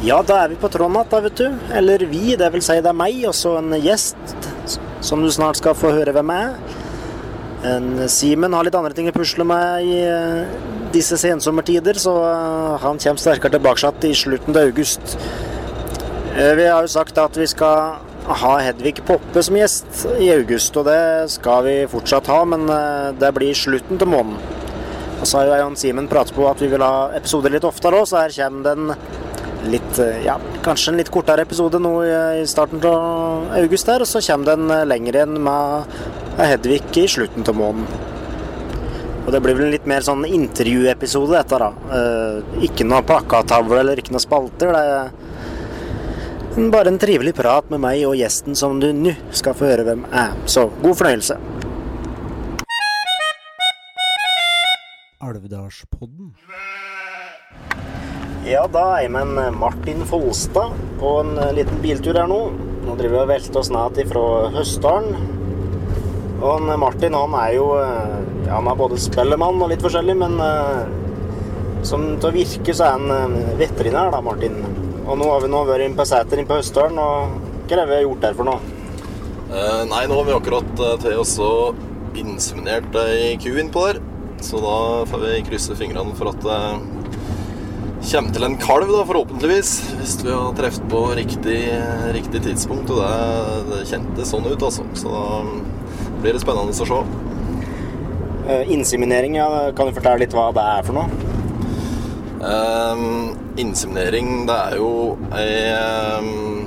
Ja, da er vi på Trond igjen, da, vet du. Eller vi, det vil si det er meg og så en gjest som du snart skal få høre hvem er. Simen har litt andre ting å pusle med i eh, disse sensommertider, så eh, han kommer sterkere tilbake i slutten av august. Eh, Vi har jo sagt at vi skal ha Hedvig Poppe som gjest i august, og det skal vi fortsatt ha, men det blir slutten til måneden. Så har jo og Simen pratet på at vi vil ha episoder litt oftere òg, så her kommer den litt eh, Ja, kanskje en litt kortere episode nå i i starten av august her, og så kommer den eh, lenger igjen med Hedvig i slutten av måneden. Og det blir vel en litt mer sånn intervjuepisode dette, da. Eh, ikke noe plakattavle eller ikke noe spalter. Det er bare en trivelig prat med meg og gjesten som du nå skal få høre hvem er. Så god fornøyelse. Alvdalspodden. Ja, da er jeg med en Martin Folstad på en eh, liten biltur her nå. Nå driver vi og velter oss ned fra Høstdalen. Og en Martin han er jo eh, ja, Han er både spellemann og litt forskjellig, men eh, som til å virke så er han eh, veterinær, da, Martin. Og nå har vi nå vært inne på Sæter inne på Høstdalen, og hva er det vi har gjort der for noe? Eh, nei, nå har vi akkurat eh, til oss og inseminert ei ku innpå der. Så da får vi krysse fingrene for at det kommer til en kalv, da, forhåpentligvis. Hvis vi har truffet på riktig, riktig tidspunkt. Og det, det kjentes sånn ut, altså. Så da blir det spennende å se. Eh, Inseminering, ja, kan du fortelle litt hva det er for noe? Um, inseminering, det er jo ei um,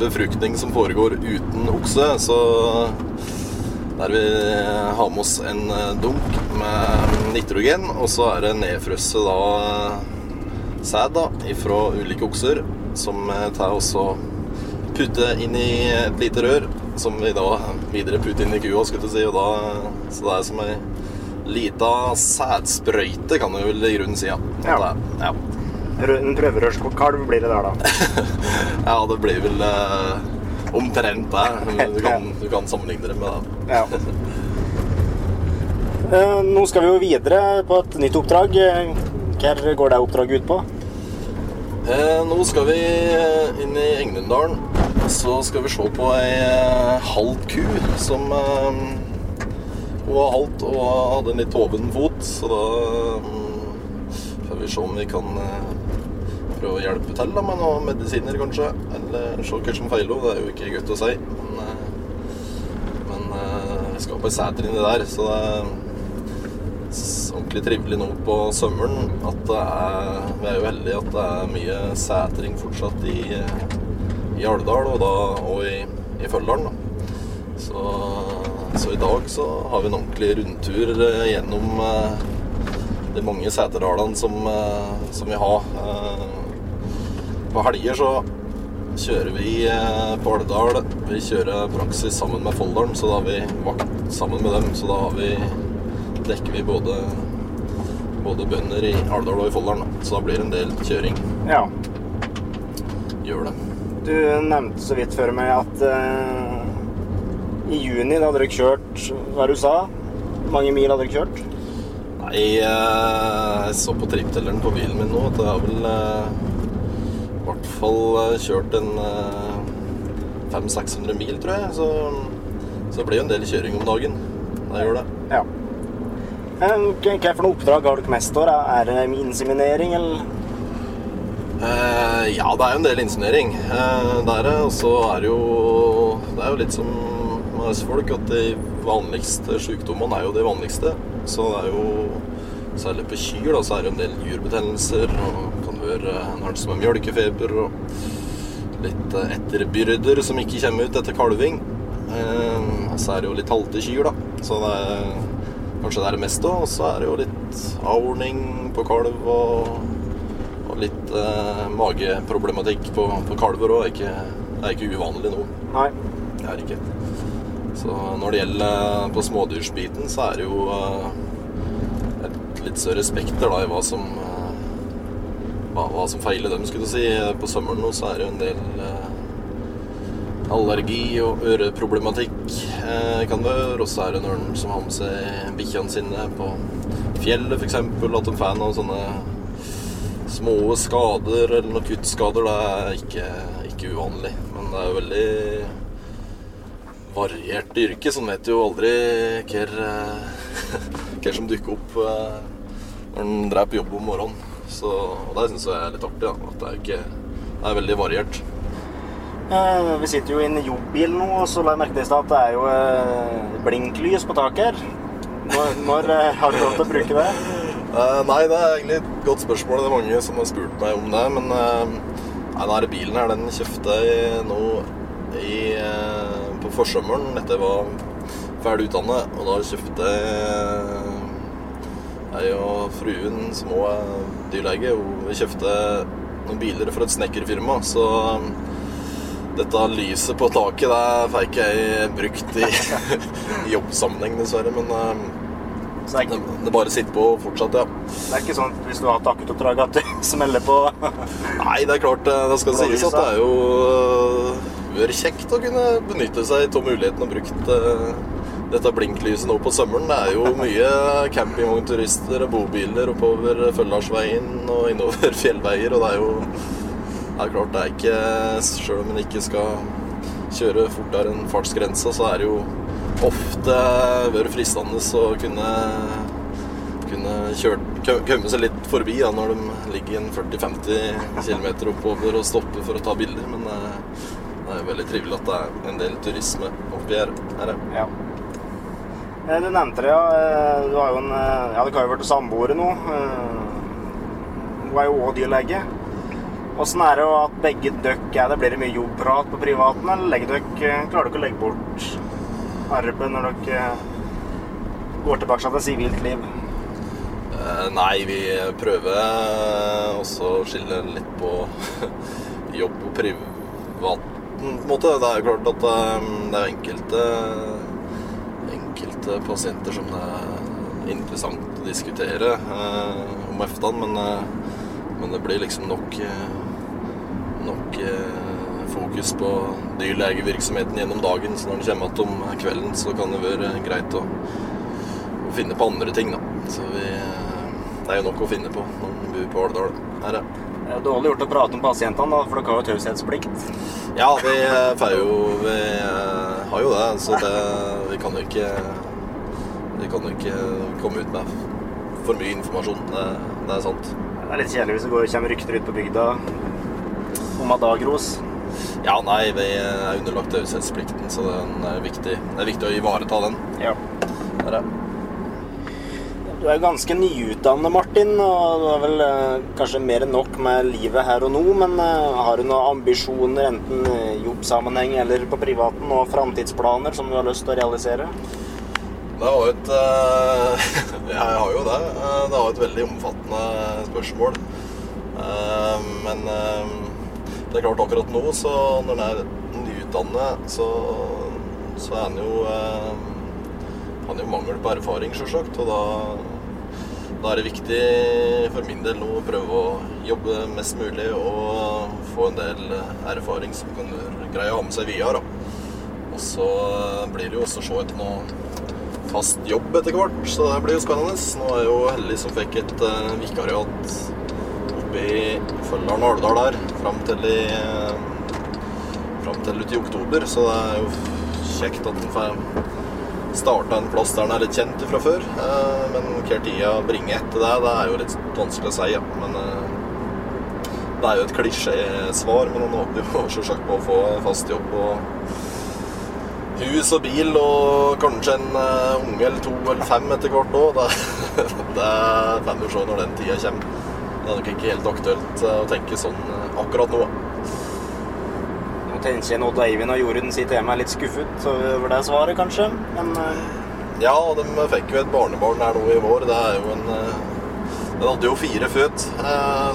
befruktning som foregår uten okse, så der vi har med oss en eh, dunk med nitrogen, og så er det nedfrosset da sæd da, fra ulike okser, som eh, tar også putte inn i et lite rør, som vi da videre putter inn i kua, skulle jeg si, og da, så det er som ei lita sædsprøyte, kan du vel i grunnen si, ja. Ja. Ja. En prøverørskalv blir det der, da. Ja, det blir vel eh, omtrent det. Du kan, du kan sammenligne det med det. Ja. Eh, Nå skal vi jo videre på et nytt oppdrag. Hva går det oppdraget ut på? Eh, nå skal vi eh, inn i Englendalen. Så skal vi se på ei halv halvt ku som Hun var halvt og hadde en litt hoven fot, så da mm, får vi se om vi kan prøve å hjelpe til med noen medisiner, kanskje. Eller se hva som feiler. Det er jo ikke godt å si. Men, eh, men jeg vi skal på ei seter inni der, så det er ordentlig trivelig nå på sommeren at det er Vi er jo heldige at det er mye setring fortsatt i, i Alvdal, og da og i, i Følldalen. da. Så, så i dag så har vi en ordentlig rundtur eh, gjennom eh, de mange seterdalene som, eh, som vi har. På helger så kjører vi eh, på Alvdal. Vi kjører praksis sammen med Folldalen, så da har vi vakt sammen med dem. Så da har vi dekker vi både, både bønder i Alvdal og i Folldalen. Så da blir det en del kjøring. Ja. Gjør det. Du nevnte så vidt før meg at uh, i juni da hadde dere kjørt hva du sa? Mange mil hadde dere kjørt? Nei, eh, jeg så på tripptelleren på bilen min nå at det er vel i hvert fall eh, kjørt en eh, 500-600 mil, tror jeg. Så, så det blir jo en del kjøring om dagen. Det gjør det. Ja. Eh, Hva for noe oppdrag har dere mest år? Er det inseminering, eller? Eh, ja, det er jo en del inseminering. Eh, det. Og så er det jo Det er jo litt som med oss folk at de vanligste sykdommene er jo de vanligste. Så det er jo Særlig på kyr da, så er det en del jurbetennelser. Og kan være noe som er mjølkefeber og litt eh, etterbyrder som ikke kommer ut etter kalving. Eh, og så er det jo litt halte kyr, da. Så det er kanskje det er det meste. Og så er det jo litt avordning på kalv og, og litt eh, mageproblematikk på, på kalver òg. Det er ikke uvanlig nå. Nei. Det er ikke. Så når det gjelder på smådyrsbiten, så er det jo eh, et litt større spekter da, i hva som eh, hva, hva som feiler dem, skulle du si. På sommeren nå så er det jo en del eh, allergi og øreproblematikk eh, kan være. Og så er det noen som har med seg bikkjene sine på fjellet, f.eks. At de får noen sånne små skader eller noen kuttskader. Det er ikke, ikke uvanlig. Men det er jo veldig variert yrke, så en vet jo aldri hva eh, som dukker opp eh, når en drar på jobb om morgenen. Så, og det syns jeg er litt artig. Da, at det er, ikke, det er veldig variert. Eh, vi sitter jo i en jobbbil nå, og så la jeg merke til i stad at det er jo eh, blinklys på taket her. Når, når eh, har du lov til å bruke det? Eh, nei, det er egentlig et godt spørsmål. Det er mange som har spurt meg om det. Men eh, nei, denne bilen her, den kjøpte jeg nå i, eh, på forsommeren etter jeg var ferdig utdannet. Og da kjøpte jeg jeg og fruen, som også er dyrlege, vi kjøpte noen biler for et snekkerfirma. Så um, dette lyset på taket det ikke jeg brukt i, i jobbsammenheng, dessverre. Men um, Så det er, ikke, det bare sitter på fortsatt, ja. det er ikke sånn at hvis du har hatt akuttoppdrag at du smeller på Nei, det er klart, eh, det skal sies at det er jo øh, vært kjekt å kunne benytte seg av muligheten og brukt øh, dette blinklyset nå på sommeren. Det er jo mye campingvognturister og bobiler oppover Føllarsveien og innover fjellveier, og det er jo det er klart det er ikke Selv om en ikke skal kjøre fortere enn fartsgrensa, så er det jo ofte vært fristende å kunne kunne kjørt, komme seg litt forbi da, når de ligger en 40-50 km oppover og stopper for å ta bilder. Men eh, det er jo veldig trivelig at det er en del turisme oppi her. her. Ja. Eh, Du nevnte det, ja. Eh, Du har jo en eh, Ja, dere har jo vært samboere nå. Hun er jo òg dyrlege. Åssen er det at begge dere er det? Blir det mye jobbprat på privaten, eller dere, klarer dere å legge bort arbeid når dere går tilbake til sivilt liv? Nei, vi prøver også å skille litt på jobb og privaten, på en måte. Det er jo klart at det er enkelte, enkelte pasienter som det er interessant å diskutere eh, om eftan, men, eh, men det blir liksom nok, eh, nok eh, fokus på dyrlegevirksomheten gjennom dagen. Så når det kommer igjen om kvelden, så kan det være greit å, å finne på andre ting, da. Så vi, eh, det er jo nok å finne på når man bor på Årdal. Her, ja. Det er dårlig gjort å prate om pasientene, da, for dere har jo taushetsplikt. Ja, vi eh, får jo Vi eh, har jo det, så det, vi kan jo ikke Vi kan jo ikke komme ut med for mye informasjon. Det, det er sant. Det er litt kjedelig hvis det går, kommer rykter ut på bygda om at dagros. Ja, nei, vi er underlagt taushetsplikten, så den er viktig. det er viktig å ivareta den. Ja. Der, ja. Du er ganske nyutdannet, Martin, og du har vel eh, kanskje mer enn nok med livet her og nå, men eh, har du noen ambisjoner, enten i jobbsammenheng eller på privaten, og framtidsplaner som du har lyst til å realisere? Det var jo et eh, Jeg har jo det. Eh, Det var et veldig omfattende spørsmål. Eh, Men det er klart akkurat nå, så når en er nyutdannet, så, så er en jo Han er jo mangel på erfaring, sjølsagt. Og da, da er det viktig for min del å prøve å jobbe mest mulig og få en del erfaring som kan greie å ha med seg videre. Og så blir det jo også å se etter noe fast jobb etter hvert, så det blir jo spennende. Nå er jeg jo heldig som fikk et uh, vikariat oppe i Føldalen og Alvdal der fram til i uh, fram til ut i oktober, så det er jo kjekt at en får starta en plass der en er litt kjent fra før. Uh, men hva tida bringer etter det, det er jo litt vanskelig å si, ja. Men Det er jo et klisjésvar, men han håper jo selvsagt på å få fast jobb og hus og bil og kanskje en uh, unge eller to eller fem etter hvert òg. Det, det får vi se når den tida kommer. Det er nok ikke helt aktuelt uh, å tenke sånn uh, akkurat nå. Nå tenker jeg Odd Eivind og Jorunn sitter hjemme er litt skuffet over det svaret, kanskje. Men Ja, de fikk jo et barnebarn her nå i vår. Det er jo en Den hadde jo fire født,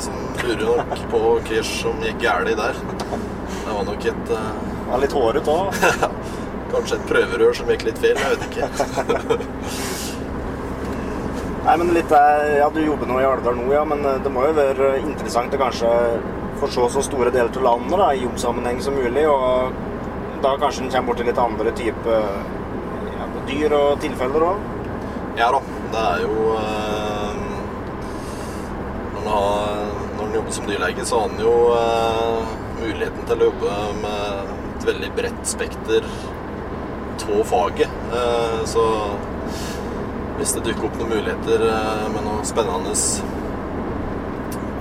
som lurer nok på hva som gikk galt der. Det var nok et Det var litt hårete òg. Kanskje et prøverør som gikk litt feil. Jeg vet ikke. Nei, men litt Ja, du jobber nå i Alvdal nå, ja, men det må jo være interessant å kanskje få se så store deler av landet da, i jobbsammenheng som mulig. Og da kanskje en kommer borti litt andre type ja, dyr og tilfeller òg? Ja da. Det er jo øh, når, en har, når en jobber som dyrlege, så har en jo øh, muligheten til å jobbe med et veldig bredt spekter av faget. Eh, så hvis det dukker opp noen muligheter eh, med noe spennende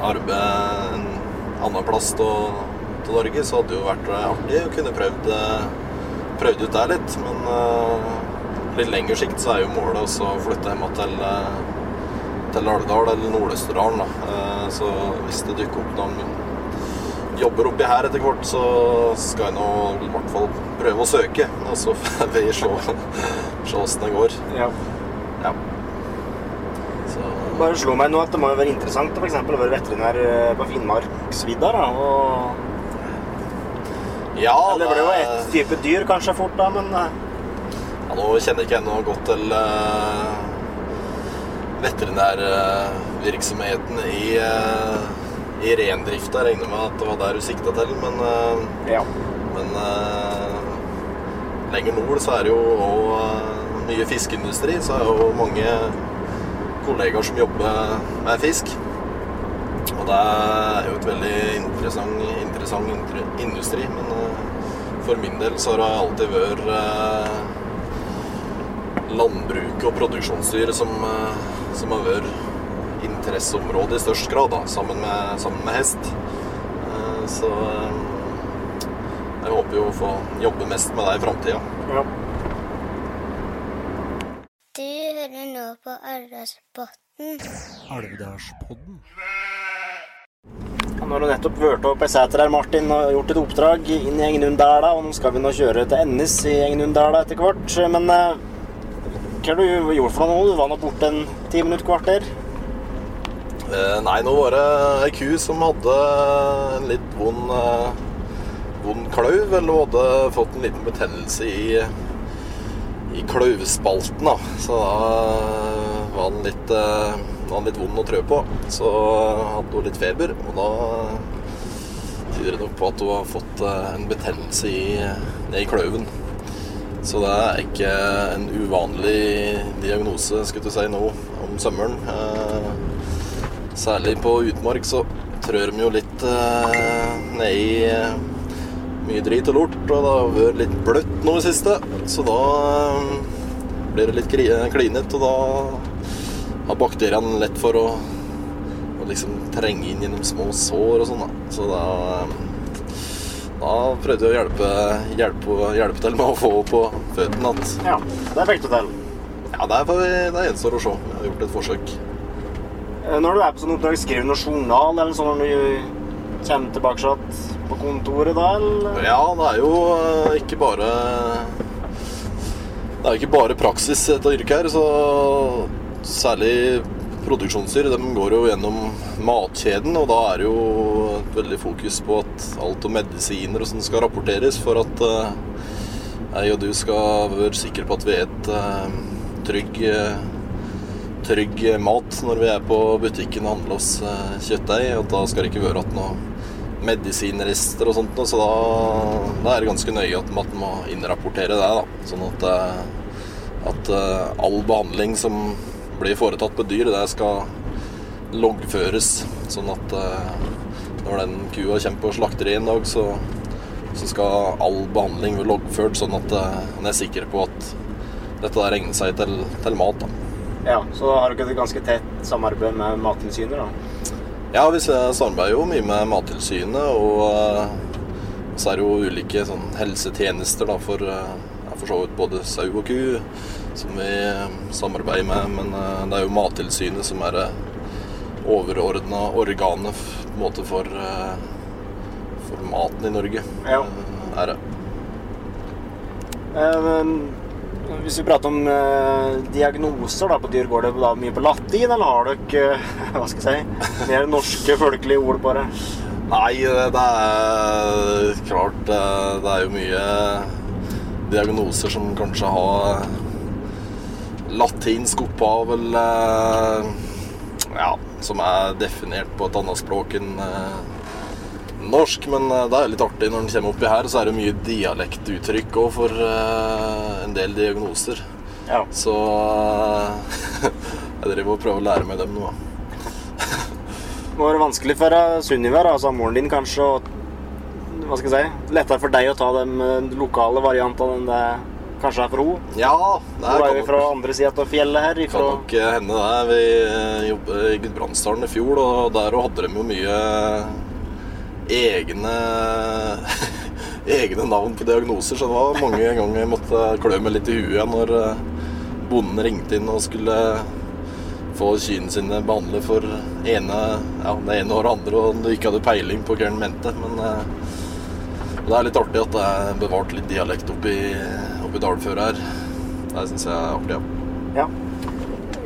arbeid en annen plass til Norge, så hadde det jo vært artig å kunne prøvd, prøvd ut der litt. Men litt lengre sikt så er jo målet å flytte hjem til, til Alvdal eller Nord-Østerdalen. Så hvis det dukker opp noen jobber oppi her etter hvert, så skal jeg nå i hvert fall prøve å søke. Og så får vi se åssen det går. Ja. ja. Så. Bare slå meg nå at det må jo være interessant f.eks. å være veterinær eh, på Finnmarksvidda. Og... Ja, Eller det blir jo ett type dyr kanskje fort, da, men eh. ja, Nå kjenner jeg ikke ennå godt til uh, veterinærvirksomheten i uh, i rendrifta. Jeg regner med at det var der du sikta til, men, uh, ja. men uh, lenger nord så er det jo òg uh, mye fiskeindustri. Så er det jo mange kollegaer som jobber med fisk. Og det er jo et veldig interessant, interessant industri. Men for min del så har det alltid vært landbruket og produksjonsdyr som, som har vært interesseområde i størst grad, da, sammen med, sammen med hest. Så jeg håper jo å få jobbe mest med det i framtida. Ja. Du hører nå på Alvdalspodden. Alvdalspodden? Nå har du nettopp vært opp ei seter her, Martin, og gjort et oppdrag inn i Engenunddæla. Og nå skal vi nå kjøre til Ennis i Engenunddæla etter hvert. Men eh, hva har du gjort for noe nå? Du var nå borte en ti minutter, kvarter? Eh, nei, nå var det ei ku som hadde en litt vond, eh, vond klauv, eller hadde fått en liten betennelse i, i klauvspalten. Da. Så da var den litt, eh, var den litt vond å trø på. Så hadde hun litt feber, og da tyder det nok på at hun har fått eh, en betennelse i, i klauven. Så det er ikke en uvanlig diagnose, skulle du si, nå om sommeren. Eh, Særlig på utmark så trør de jo litt eh, nedi eh, mye drit og lort, og det har vært litt bløtt nå i siste. Så da eh, blir det litt klinete, og da har bakteriene lett for å, å liksom trenge inn gjennom små sår og sånn. da. Så da, da prøvde jeg å hjelpe, hjelpe, hjelpe til med å få på føttene igjen. Ja, det fikk du til. Ja, det, er, det gjenstår å se. Jeg har gjort et forsøk. Eh, Når du er på sånn oppdrag, skriver du noe journal eller sånn når du kommer tilbake på kontoret da, eller? Ja, det er jo eh, ikke bare Det er jo ikke bare praksis i dette yrket her, så særlig produksjonsdyr, de går jo gjennom matkjeden, og da er det jo et veldig fokus på at alt om medisiner og sånn skal rapporteres for at uh, jeg og du skal være sikre på at vi er et trygg trygg mat når vi er på butikken og handler oss kjøttdeig. Og da skal det ikke være igjen noen medisinrester og sånt. Så da, da, er det ganske nøye at man må innrapportere det. da, Sånn at, at all behandling som blir foretatt på dyr, det skal loggføres. Sånn at når den kua kommer på slakteriet en dag, så, så skal all behandling være loggført, sånn at en er sikker på at dette egner seg til, til mat. da. Ja, Så har dere et ganske tett samarbeid med Mattilsynet? da? Ja, vi samarbeider jo mye med Mattilsynet, og eh, så er det jo ulike sånn, helsetjenester da, for, eh, for så vidt både sau og ku som vi eh, samarbeider med. Men det er jo Mattilsynet som er det overordna organet på en måte for, for maten i Norge. Ja. Er det. Eh, hvis vi prater om eh, diagnoser da, på dyr, går det da mye på latin, eller har dere eh, hva skal jeg si, mer norske folkelige ord det? Nei, det er klart det, det er jo mye diagnoser som kanskje har latinsk opphav, eller ja, som er definert på et annet språk enn eh, norsk. Men eh, det er litt artig når den kommer oppi her, så er det mye dialektuttrykk òg for uh, en del diagnoser. Ja. Så uh, jeg driver og prøver å lære meg dem nå. Det må være vanskelig for Sunniva, altså moren din kanskje, og hva skal jeg si, lettere for deg å ta de lokale variantene enn det kanskje er for henne. Ja, det Hun er vi jo fra andre sida av fjellet her. kan Ifra, nok hende det. Vi jobbet i Gudbrandsdalen i fjor, og der hadde de jo mye egne egne navn på diagnoser, så det var mange ganger jeg måtte klø meg litt i huet når eh, bonden ringte inn og skulle få kyrne sine behandlet for ene, ja, det ene og det andre, og du ikke hadde peiling på hva han mente. Men eh, det er litt artig at det er bevart litt dialekt oppi, oppi dalføret her. Det syns jeg er artig. ja. ja.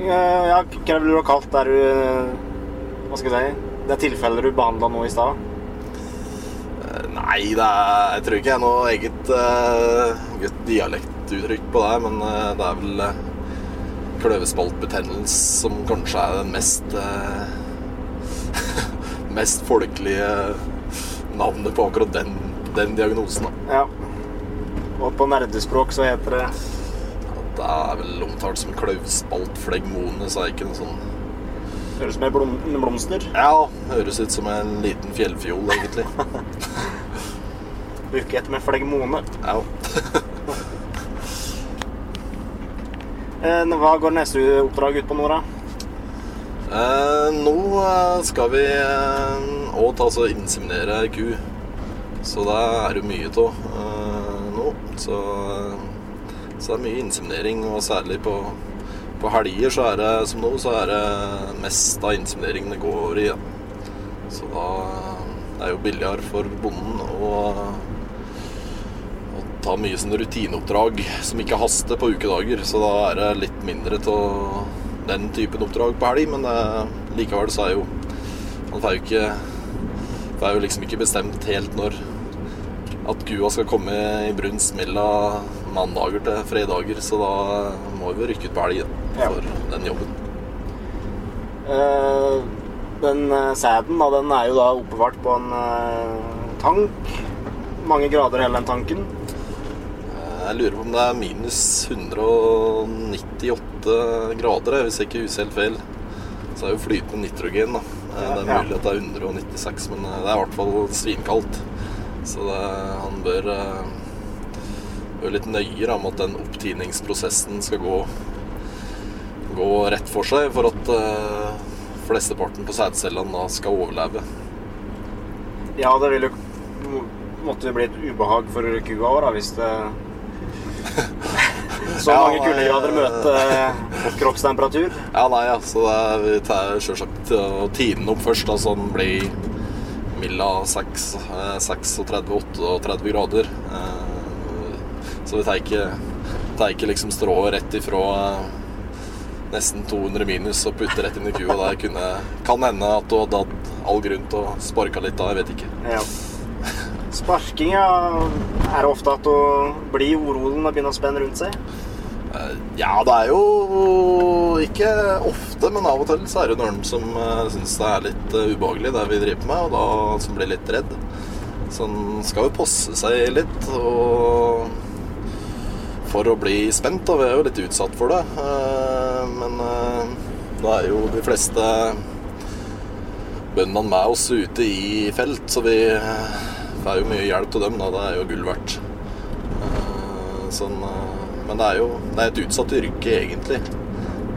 Ja, hva ville du ha kalt der du Hva skal jeg si? Det er tilfellet du behandla nå i stad? Nei, det er, jeg tror ikke jeg har noe eget uh, dialektuttrykk på det, men uh, det er vel uh, kløvespaltbetennelse som kanskje er den mest uh, mest folkelige navnet på akkurat den, den diagnosen. Da. Ja. Og på nerdespråk så heter det ja, Det er vel omtalt som kløvspaltflegmone, så er det ikke noe sånn Høres ut som blom, en blomster. Ja, høres ut som en liten fjellfjol, egentlig. Buket med flegmone. Ja. Eh, hva går neste oppdrag ut på, Nora? Eh, nå eh, skal vi òg ta oss og inseminere ei ku. Så det er jo mye av eh, nå. Så, eh, så det er mye inseminering, og særlig på, på helger så er det som nå, så er det mest av insemineringene går i. Ja. Så da det er jo billigere for bonden å, å ta mye sånne rutineoppdrag som ikke haster på ukedager. Så da er det litt mindre av den typen oppdrag på helg, men det, likevel så er jo Man får jo ikke er jo liksom ikke bestemt helt når at kua skal komme i brunst mellom mandager til fredager, så da må vi rykke ut på helg da, Ja. for den jobben. Uh, den uh, sæden da, den er jo da oppbevart på en uh, tank. Mange grader hele den tanken. Jeg lurer på om det er minus 198 grader, hvis jeg ikke husker helt feil. Så er jo flytende nitrogen, da. Ja, Det er Ja. mulig at det er 196, men det er i hvert fall svinkaldt. Så det, han bør være litt nøye da, med at den opptiningsprosessen skal gå, gå rett for seg, for at eh, flesteparten på sædcellene da skal overleve. Ja, det vil jo måtte bli et ubehag for kua òg, hvis det Så mange ja, kuldegrader møter kroppstemperatur. Ja, nei, altså er, vi tar selvsagt tiden opp først, da, så den blir Milla 6, eh, 36-38 grader. Eh, Så vi tar ikke, tar ikke liksom strået rett ifra eh, nesten 200 minus og putte rett inn i kua. Det kunne, kan hende at du hadde hatt all grunn til å sparke litt da, jeg vet ikke. Ja. Sparkinga er det ofte at du blir urolig og begynner å spenne rundt seg. Eh, Ja, det er jo ikke ofte, men av og til så er det noen som uh, syns det er litt eh, ubehagelig det vi driver med, og da som blir litt redd. Så en skal jo passe seg litt og for å bli spent, og vi er jo litt utsatt for det. Nå er jo de fleste bøndene med oss ute i felt, så vi eh, får jo mye hjelp til dem. Da. Det er jo gull verdt. Eh, Sånn, eh, men det er jo det er et utsatt yrke, egentlig.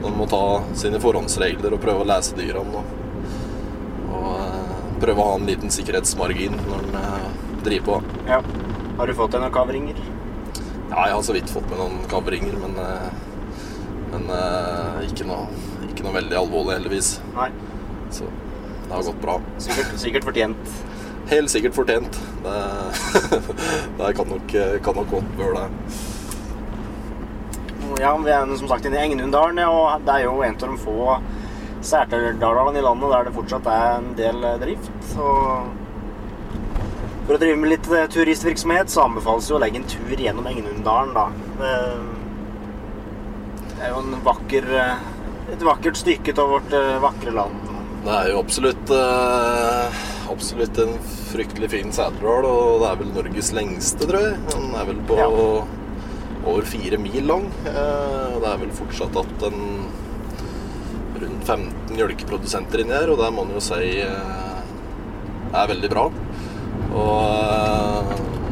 Man må ta sine forhåndsregler og prøve å lese dyrene. Og, og prøve å ha en liten sikkerhetsmargin når en driver på. Ja. Har du fått deg noen kavringer? Ja, jeg har så vidt fått med noen kavringer, men, men ikke, noe, ikke noe veldig alvorlig, heldigvis. Nei. Så det har gått bra. Sikkert, sikkert fortjent. Helt sikkert fortjent. Det, det kan, nok, kan nok godt det. Ja, vi er som sagt inne i Engenunddalen, og det er jo en av de få særterdalene i landet der det fortsatt er en del eh, drift. Og for å drive med litt eh, turistvirksomhet så anbefales det å legge en tur gjennom Engenunddalen, da. Det det er jo en vakker, eh, et vakkert stykke av vårt eh, vakre land. Det er jo absolutt eh, Absolutt en fryktelig fin seterdal, og det er vel Norges lengste, tror jeg. Den er vel på Ja. over fire mil lang. Eh, det er vel fortsatt at en rundt 15 mjølkeprodusenter inni her, og det må en jo si eh, er veldig bra. Og eh,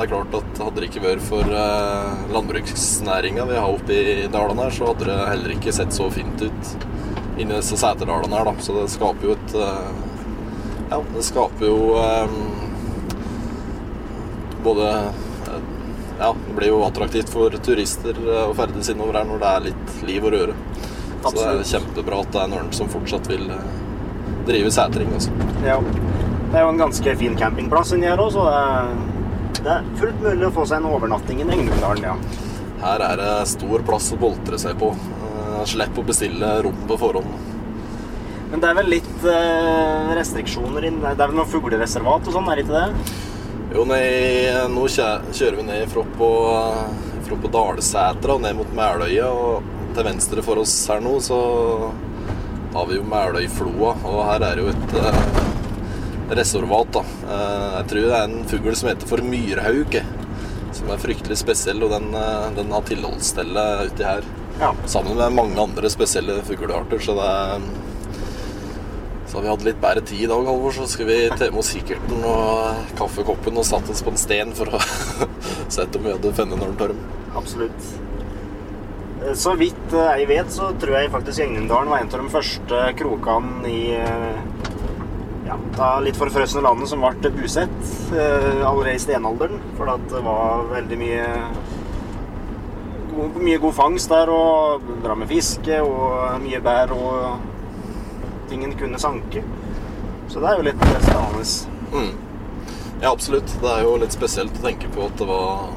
det er klart at hadde det ikke vært for eh, landbruksnæringa vi har oppe i dalene her, så hadde det heller ikke sett så fint ut inni disse seterdalene her, da. Så det skaper jo et eh, Ja, det skaper jo eh, både eh, Ja, det blir jo attraktivt for turister eh, å ferdes innover her når det er litt liv og røre. Så det er kjempebra at det er noen som fortsatt vil eh, drive setring. Altså. Ja. Det er jo en ganske fin campingplass inni her òg, så det er, det er fullt mulig å få seg en overnatting i Engledalen, ja. Her er det stor plass å boltre seg på. Eh, Slipp å bestille rom på forhånd. Men det er vel litt eh, restriksjoner inn Det er vel noen fuglereservat og sånn, er det ikke det? Jo, nei, nå kjører vi ned fra på, fra på Dalsætra og ned mot Meløya. Og til venstre for oss her nå så har vi jo Meløyfloa, og her er jo et eh, reservat. da. Eh, jeg tror det er en fugl som heter for myrhauk, som er fryktelig spesiell, og den, eh, den har tilholdsstelle uti her. Ja. Sammen med mange andre spesielle fuglearter, så det er så har vi hatt litt bedre tid i dag, Halvor, så skal vi ta med oss kikkerten og kaffekoppen og satt oss på en sten for å sette om vi hadde funnet noen tørm. Absolutt. Eh, Så vidt jeg vet, så tror jeg faktisk Engendalen var en av de første krokene i ja, da litt forfrosne landet som ble bosatt eh, allerede i stenalderen. For det var veldig mye god, mye god fangst der, og bra med fiske, og mye bær, og tingen kunne sanke. Så det er jo litt spennende. Mm. Ja, absolutt. Det er jo litt spesielt å tenke på at det var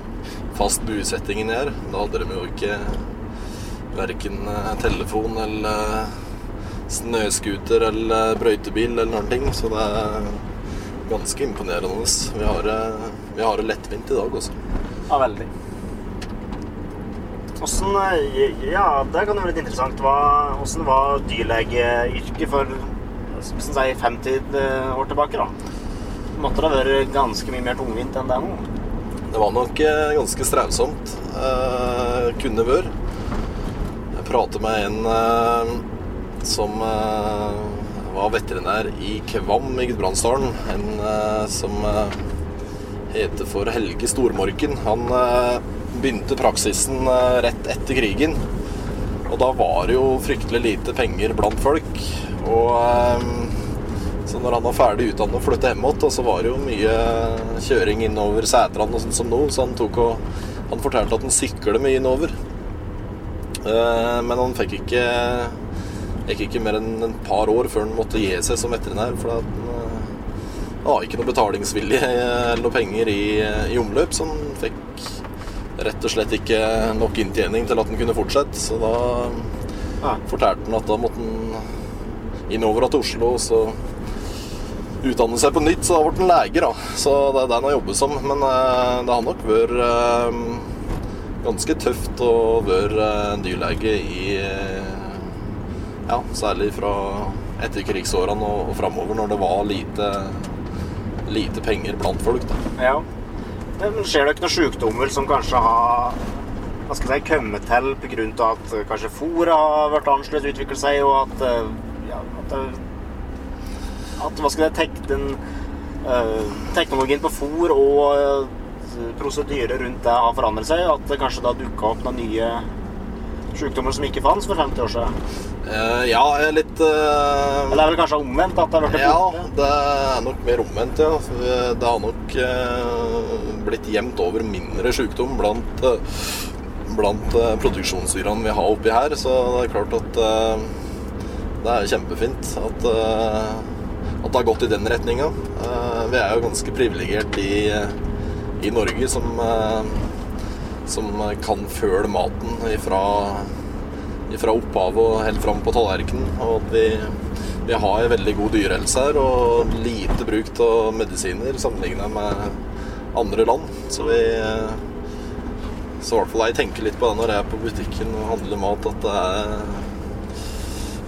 fast bosetting her. Da hadde de jo ikke verken eh, telefon eller snøscooter eller brøytebil eller noen ting. Så det er ganske imponerende. Vi har, det- vi har det lettvint i dag også. Ja, veldig. Åssen eh, Ja, det kan jo være litt interessant. Hva- Åssen var dyrlegeyrket for som si, 50 år tilbake, da? Måtte det ha vært ganske mye mer tungvint enn det er nå? Det var nok eh, ganske strevsomt. Eh, kunne vært. Jeg pratet med en eh, som eh, var veterinær i Kvam i Gudbrandsdalen. En eh, som eh, heter for Helge Stormorken. Han begynte praksisen rett etter krigen. Og da var det jo fryktelig lite penger blant folk. Og så når han var ferdig utdannet og flytta hjem igjen, så var det jo mye kjøring innover Sætrand og sånn som nå, så han tok og Han fortalte at han sykler mye innover. Men han fikk ikke Gikk ikke mer enn et par år før han måtte gi seg som veterinær. For at han eh, ikke noe betalingsvilje eller noe penger i, i omløp, så han fikk rett og slett ikke nok inntjening til at han kunne fortsette. Så da Ja. fortalte han at da måtte han innover til Oslo og så utdanne seg på nytt, så da ble han lege, da. Så det er det han har jobbet som. Men eh, det har nok vært eh, ganske tøft å være eh, dyrlege i eh, Ja, særlig fra etterkrigsårene og, og framover, når det var lite, lite penger blant folk. da. Ja. Men ser dere noen sykdommer som kanskje har hva skal jeg si, kommet til pga. at eh, kanskje fôret har vært annerledes utviklet seg, og at, eh, ja, at, at hva skal jeg tek, den, eh, teknologien på fôr og uh, prosedyrer rundt det har forandret seg? At det kanskje da dukka opp noen nye sykdommer som ikke fantes for 50 år siden? Uh, ja, er litt uh, Eller det er vel kanskje omvendt? at det har vært Ja, borte? det er nok mer omvendt, ja. Det har nok uh, blitt jevnt over mindre sykdom blant, eh, blant eh, produksjonsdyrene vi har oppi her. Så det er klart at eh, det er kjempefint at, eh, at det har gått i den retninga. Eh, vi er jo ganske privilegert i, i Norge som, eh, som kan føle maten ifra ifra opphavet og helt fram på tallerkenen. Og at vi, vi har veldig god dyrehelse her og lite bruk av medisiner sammenlignet med andre land. Så vi Så i hvert fall jeg tenker litt på det når jeg er på butikken og handler mat, at det er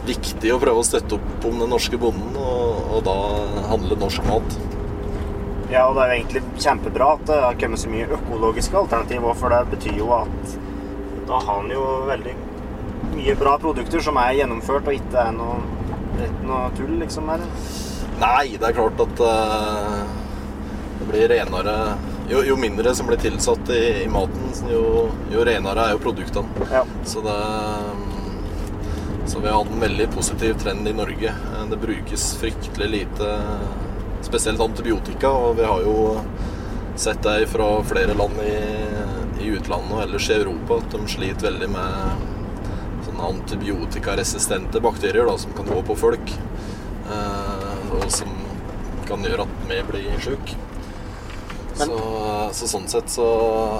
viktig å prøve å støtte opp om den norske bonden, og, og da handle norsk mat. Ja, og det er jo egentlig kjempebra at det har kommet så mye økologiske alternativ òg, for det betyr jo at da har en jo veldig mye bra produkter som er gjennomført og ikke er noe, ikke noe tull, liksom. her. Nei, det er klart at uh, det blir renere jo, jo mindre som blir tilsatt i, i maten, jo, jo renere er jo produktene. Ja. Så det Så vi har hatt en veldig positiv trend i Norge. Det brukes fryktelig lite, spesielt antibiotika, og vi har jo sett det fra flere land i, i utlandet og ellers i Europa at de sliter veldig med sånne antibiotikaresistente bakterier da, som kan gå på folk, eh, og som kan gjøre at vi blir sjuke. Så, så sånn sett så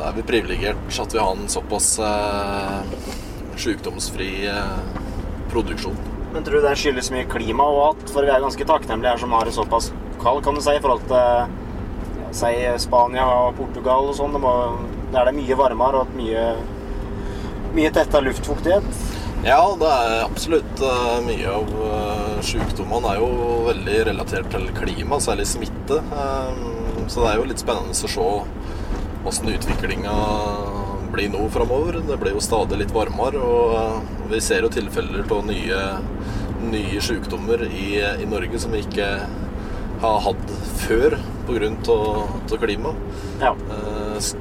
er vi privilegert at vi har en såpass eh, sykdomsfri eh, produksjon. Men tror du det skyldes mye klima og at For vi er ganske takknemlige her som har det såpass kald, kan du si, i forhold til ja, si Spania og Portugal og sånn. Der er det mye varmere og mye, mye tetta luftfuktighet. Ja, det er absolutt eh, mye av uh, sykdommene er jo veldig relatert til klima, særlig smitte. Eh, så det er jo litt spennende å se åssen utviklinga blir nå framover. Det blir jo stadig litt varmere, og eh, vi ser jo tilfeller av nye, nye sykdommer i, i Norge som vi ikke har hatt før pga. klima. Ja. Eh,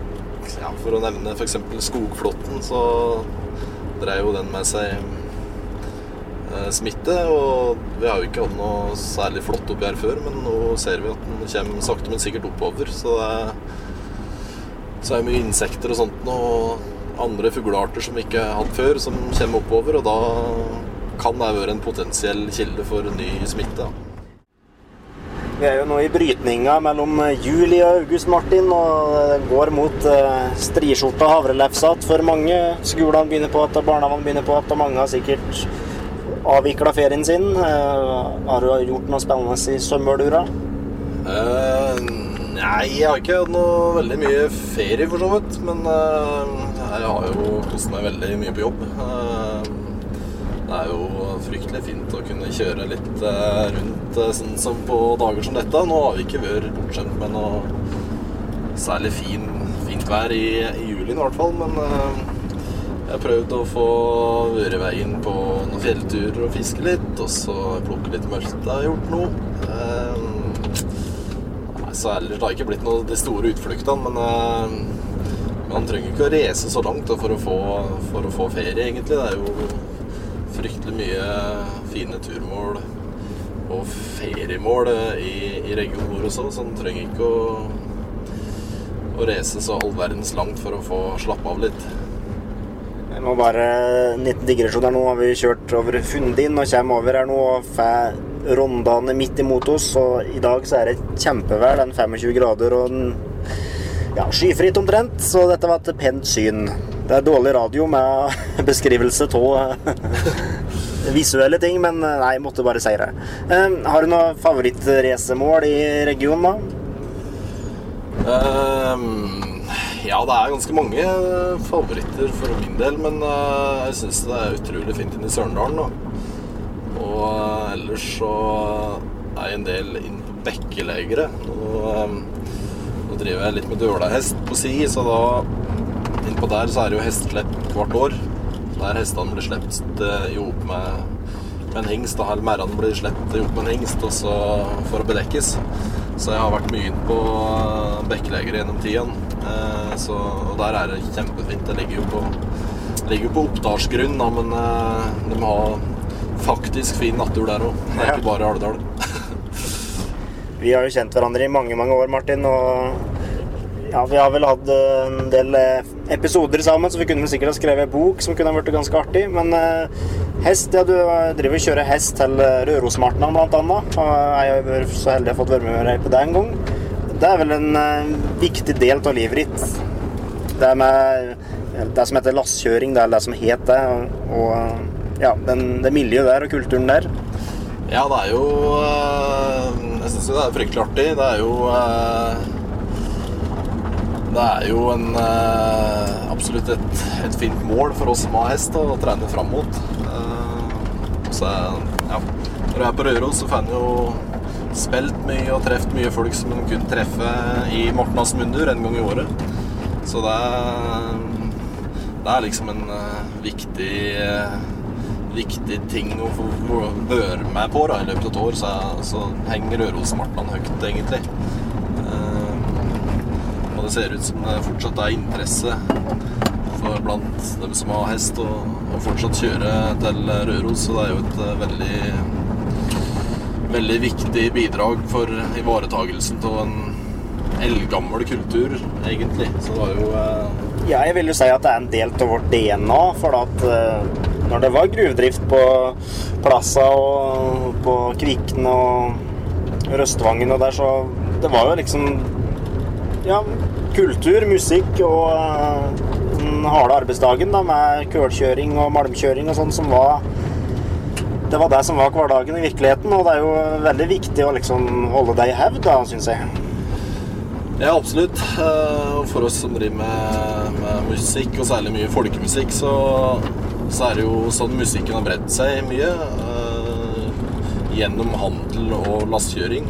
ja, for å nevne f.eks. skogflåtten, så dreier jo den med seg eh, smitte. Og vi har jo ikke hatt noe særlig flått oppi her før, men nå ser vi at den kommer sakte, men sikkert oppover. Så det er, så er det mye insekter og sånt og andre fuglearter som vi ikke har hatt før, som kommer oppover. Og da kan det være en potensiell kilde for ny smitte. Vi er jo nå i brytninga mellom juli og august, Martin, og det går mot uh, striskjorta havrelefsat for mange. Skolene begynner på igjen, barnehagene begynner på igjen, og mange har sikkert avvikla ferien sin. Eh, har du gjort noe spennende i sommerlura? Eh, nei, jeg har ikke hatt noe veldig mye ferie for så vidt. Men eh, jeg har jo kost meg veldig mye på jobb. Jo fint å kunne kjøre litt eh, rundt eh, sånn som på dager som dette. Nå har vi ikke vært bortskjemt med noe særlig fin, fint vær i, i juli i hvert fall. Men eh, jeg har prøvd å få vært i veien på noen fjellturer og fiske litt. Og så plukke litt mørkt. Det har gjort Nei, så ellers det har ikke blitt noe de store utfluktene, men man trenger ikke å reise så langt for, å få, for å få ferie, egentlig. Det er jo mye fine turmål og feriemål eh, i, i regionen vår også, så en trenger ikke å, å reise så all verdens langt for å få slappe av litt. Jeg må bare en liten digresjon her nå. Har vi kjørt over Fundin og kommer over her nå og får Rondane midt imot oss. Og i dag så er det kjempevær. Er 25 grader og en, ja, skyfritt omtrent. Så dette var et pent syn. Det er dårlig radio med beskrivelse av visuelle ting, men nei, jeg måtte bare si det. Eh, Har du noe favorittracemål i regionen, da? Um ja, det er ganske mange favoritter for min del, men eh, jeg syns det er utrolig fint inne i Sørendalen. da. Og eh, ellers så er jeg en del inn på bekkelegere. Ehm, nå driver jeg litt med dølahest på si, så da innpå der så er det jo hesteslepp hvert år. Der hestene blir sluppet eh, i hop med, med en hengst, da, eller merdene blir sluppet i hop med en hengst og så for å bedekkes. Så jeg har vært mye inn på eh, Bekkeleger gjennom tiden. Eh, Så, og der er det kjempefint. Det ligger jo på ligger jo på Oppdalsgrunn, da, men de har faktisk fin natur der òg. Det er ikke bare Alvdal. Vi har jo kjent hverandre i mange, mange år, Martin, og ja, vi har vel hatt en del episoder sammen, så vi kunne sikkert ha skrevet en bok som kunne ha vært ganske artig. Men eh, hest, ja, du eh, driver og kjører hest til eh, Rørosmartnan annet. Og jeg har vært så heldig å fått være med deg på det en gang. Det er vel en viktig del av livet ditt. Det med det som heter lasskjøring, det er det som het det. Og, ja, den, det miljøet der og kulturen der. Ja, det er jo Jeg syns jo det er fryktelig artig. Det er jo Det er jo en eh, absolutt et, et fint mål for oss som har hest å trene fram mot. Eh, Så ja, når jeg er på Røros, så får en jo spilt mye og truffet mye folk som en kunne treffe i Mortensmundur en gang i året. Så det er, det er liksom en eh, viktig viktig ting å få være med på da, i løpet av et år, så, så henger Rørosmartnan høyt, egentlig. Det ser ut som det fortsatt er interesse for blant dem som har hest, å fortsatt kjøre til Røros. Så det er jo et eh, veldig veldig viktig bidrag for ivaretagelsen av en eldgammel kultur, egentlig. Så det var jo eh, Ja, jeg vil jo si at det er en del av vårt DNA. For at eh, når det var gruvedrift på Plassa og på Kvikne og Røstvangen og der, så Det var jo liksom Ja, kultur, musikk og eh, den harde arbeidsdagen da, med kølkjøring og malmkjøring og sånn som var Det var det som var hverdagen i virkeligheten, og det er jo veldig viktig å liksom holde det i hevd, syns jeg. Ja, absolutt. Eh, for oss som driver med, med musikk, og særlig mye folkemusikk, så, så er det jo sånn musikken har bredt seg mye. eh, gjennom handel og lastkjøring.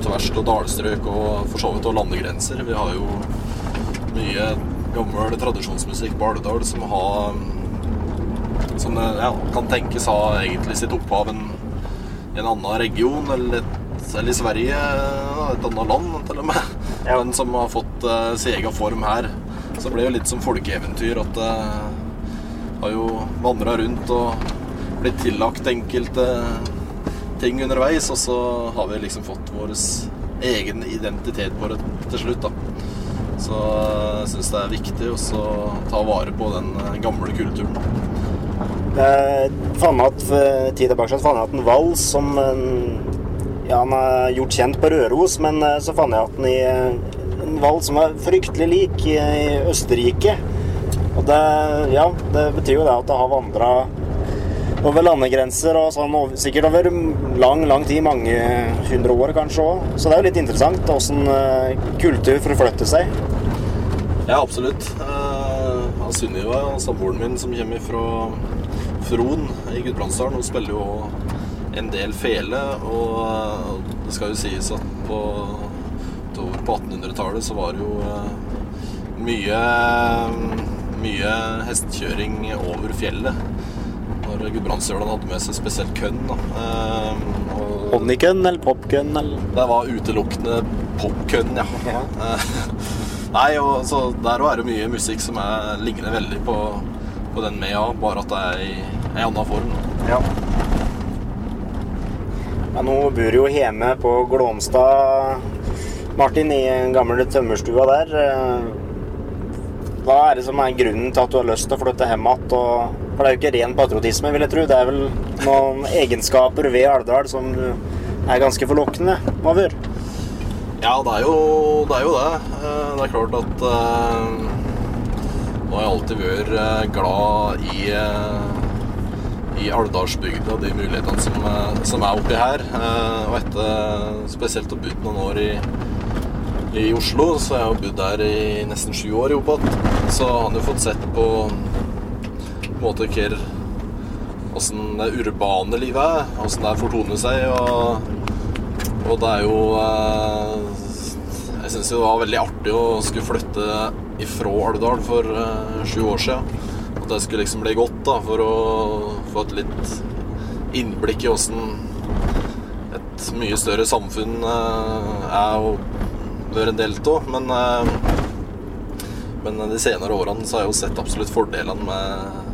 På tvers av dalstrøk og for så vidt også landegrenser. Vi har jo mye gammel tradisjonsmusikk på Alvdal som har Som ja, kan tenkes ha egentlig sitt opphav i en annen region, eller, et, eller i Sverige, et annet land til og med. Ja. Men som har fått uh, sin egen form her. Så det ble jo litt som folkeeventyr at det har jo vandra rundt og blitt tillagt enkelte ting underveis, og så har vi liksom fått vår egen identitet på det til slutt, da. Så jeg syns det er viktig å ta vare på den eh, gamle kulturen. Eh, fant at tid tilbake så fant jeg at en vals som ja, han er gjort kjent på Røros, men eh, så fant jeg den i eh, en vals som var fryktelig lik i Østerrike. Og det, ja, det betyr jo det at det har vandra over landegrenser og sånn, over- sikkert over lang, lang tid, mange hundre år kanskje òg. Så det er jo litt interessant åssen kultur forflytter seg. Ja, absolutt. Uh, Sunniva, samboeren min som kommer fra Fron i Gudbrandsdalen, hun spiller jo en del fele. Og eh, det skal jo sies at på, på 1800-tallet så var det jo eh, mye, mye hestekjøring over fjellet. Gudbrandsdølen hadde med seg spesielt kønn. Da. Eh, og eller popkønn? det var utelukkende popkønn, ja. Ja. Nei, og så der er det mye musikk som er, ligner veldig på, på den Mea, bare at det er i en annen form. Ja. ja. Nå bor jo hjemme på Glåmstad, Martin, i den gamle tømmerstua der. Eh, Hva er det som er grunnen til at du har lyst til å flytte hjem igjen? For det er jo ikke ren patriotisme, vil jeg tro. Det er vel noen egenskaper ved Alvdal som er ganske forlokkende over. Ja, det er jo det. Er jo det. Eh, det er klart at eh, Nå har jeg alltid vært eh, glad i i Alvdalsbygda de mulighetene som, som er oppi her. Og etter spesielt å ha bodd noen år i, i Oslo, så jeg har bodd der i nesten sju år i Opat. Så har han jo fått sett på på en måte hver åssen det urbane livet er, åssen det fortoner seg. Og, og det er jo eh, Jeg syns det var veldig artig å skulle flytte ifra Alvdal for eh, sju år siden. At det skulle liksom bli godt da, for å få et litt innblikk i åssen et mye større samfunn eh, er å være en del av. Men, Men de senere årene så har jeg jo sett absolutt fordelene med,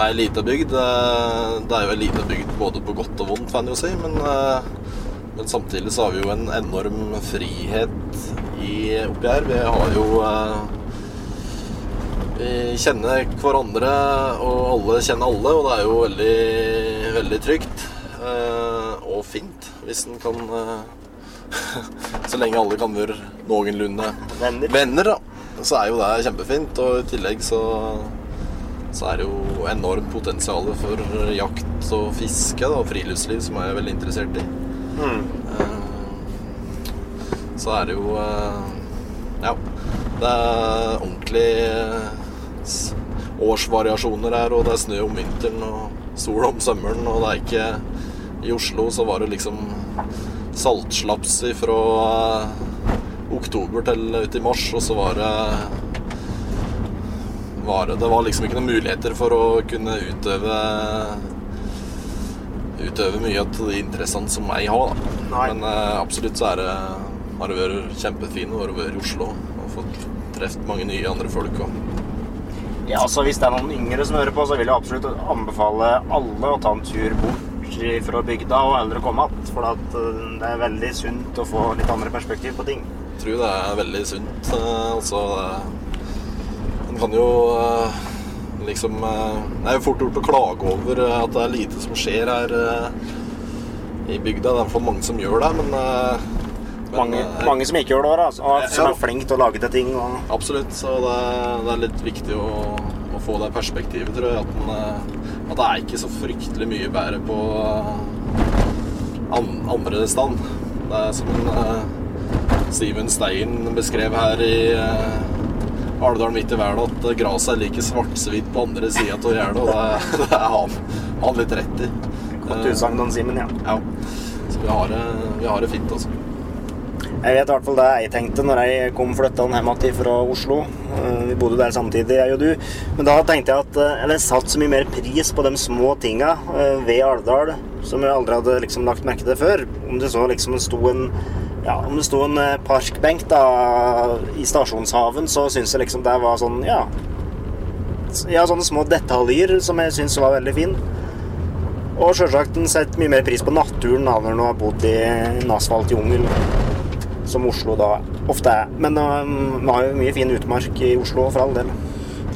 med ei lita bygd. Det er jo ei lita bygd både på godt og vondt, kan jeg jo si. Men, eh, men samtidig så har vi jo en enorm frihet i, oppi her. Vi har jo eh, Vi kjenner hverandre, og alle kjenner alle, og det er jo veldig, veldig trygt. eh, Og fint, hvis en kan Så lenge alle kan være noenlunde Venner. venner, da, så er jo det kjempefint. Og i tillegg så, så er det jo enormt potensial for jakt og fiske da, og friluftsliv, som jeg er veldig interessert i. Mm. Eh, Så er det jo eh, Ja. Det er ordentlig eh, årsvariasjoner her, og det er snø om vinteren og sol om sommeren, og det er ikke I Oslo så var det liksom saltslaps fra oktober til uti mars, og så var det var det, var liksom ikke noen muligheter for å kunne utøve Utøve mye av de interessene som jeg har. da. Nei. Men eh, absolutt så er det, har det vært kjempefint å være i Oslo og fått truffet mange nye andre folk. Og, Ja, så Hvis det er noen yngre som hører på, så vil jeg absolutt anbefale alle å ta en tur bort fra bygda og heller komme igjen. For at eh, det er veldig sunt å få litt andre perspektiv på ting. jeg tror det er veldig sunt. eh, altså kan jo eh, liksom eh, Det er jo fort gjort å klage over eh, at det er lite som skjer her i bygda. Det er i hvert fall mange som gjør det, men, men Mange, mange som ikke gjør det, altså, og som Ja. er flinke til å lage til ting. Og... Absolutt. Så det, det er litt viktig å, å få det perspektivet, tror jeg. At, den, at det er ikke så fryktelig mye bedre på an, andre stand. Det er som eh, Steven Stein beskrev her i Alvdal midt i verden, at gresset er like svartsvitt på andre sida av gjerdet. Og det, det er han, han litt rett i. Godt Eh, utsagn, Don Simen, ja. Ja. Så vi har, det, vi har det fint, altså. Jeg vet i hvert fall det jeg tenkte når jeg kom flyttende hjem igjen fra Oslo. Eh, Vi bodde der samtidig, jeg og du. Men da tenkte jeg at eh, jeg satte så mye mer pris på de små tinga eh, ved Alvdal som jeg aldri hadde liksom lagt merke til før. Om det så liksom sto en ja, om det sto en eh, parkbenk da i stasjonshaven, så syns jeg liksom det var sånn Ja. Ja, sånne små detaljer som jeg syns var veldig fin. Og sjølsagt en setter mye mer pris på naturen da når en har bodd i en asfaltjungel som Oslo da ofte er. Men um, vi har jo mye fin utmark i Oslo, for all del.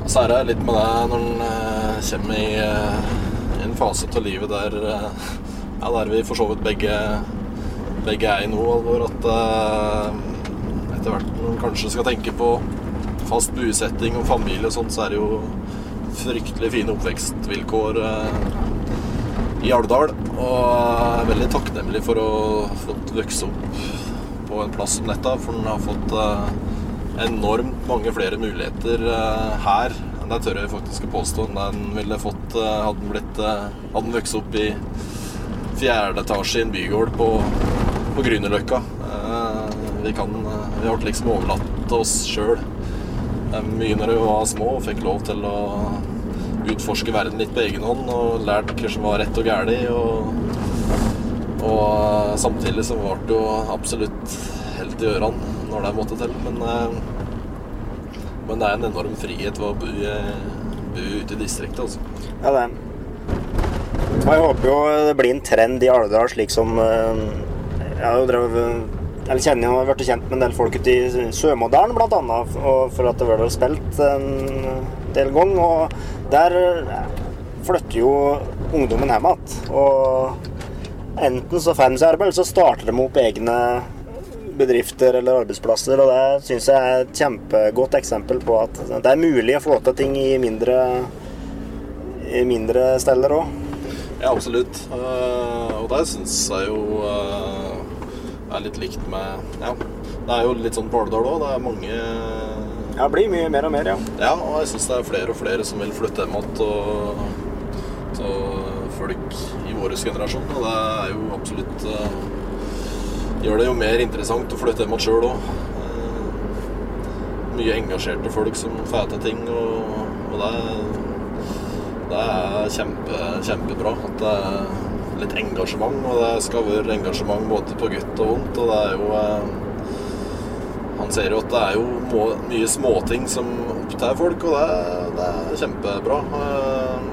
Så er det litt med det når en eh, kommer i eh, en fase av livet der eh, ja, der vi for så vidt begge, begge er i nå, Alvor, at uh, etter hvert når man kanskje skal tenke på fast buesetting og familie og sånt, så er det jo fryktelig fine oppvekstvilkår eh, i Alvdal. Og er veldig takknemlig for å ha fått vokse opp på en plass som dette, for den har fått eh, enormt mange flere muligheter her enn det tør jeg faktisk å påstå enn den ville fått hadde den Hadde den vokst opp i fjerde etasje i en bygård på, på Grünerløkka. Eh, vi eh, Vi har liksom overlatt oss sjøl mye når vi var små og fikk lov til å utforske verden litt på egen hånd og lært hva som var rett og galt. Og, og samtidig så ble det jo absolutt helt i ørene når det måtte til. Men, eh, men det er en enorm frihet ved å bo, bo ute i distriktet, altså. Ja, det. Og jeg håper jo det blir en trend i Alvdal, slik som eh, Jeg drevet eller kjenner jo, blitt kjent med en del folk ute i blant annet, for at det ble spilt en del ganger. Og der eh, flytter jo ungdommen hjem igjen. Og enten så får de seg arbeid, eller så starter de opp egne bedrifter eller arbeidsplasser. Og det syns jeg er et kjempegodt eksempel på at det er mulig å få til ting i mindre, i mindre steder òg. Ja, absolutt. Eh, og det syns jeg jo eh, er litt likt med Ja, det er jo litt sånn på Alvdal òg. Det er mange Ja, det blir mye mer og mer, ja. Ja, og jeg syns det er flere og flere som vil flytte hjem igjen til folk i vår generasjon. Og det er jo absolutt eh, Gjør det jo mer interessant å flytte hjem igjen sjøl òg. Mye engasjerte folk som får til ting, og, og det, det er kjempe, kjempebra. At det er litt engasjement, og det skal være engasjement både på godt og vondt. Og det er jo eh, Han ser jo at det er jo må, mye småting som opptar folk, og det, det er kjempebra. Eh,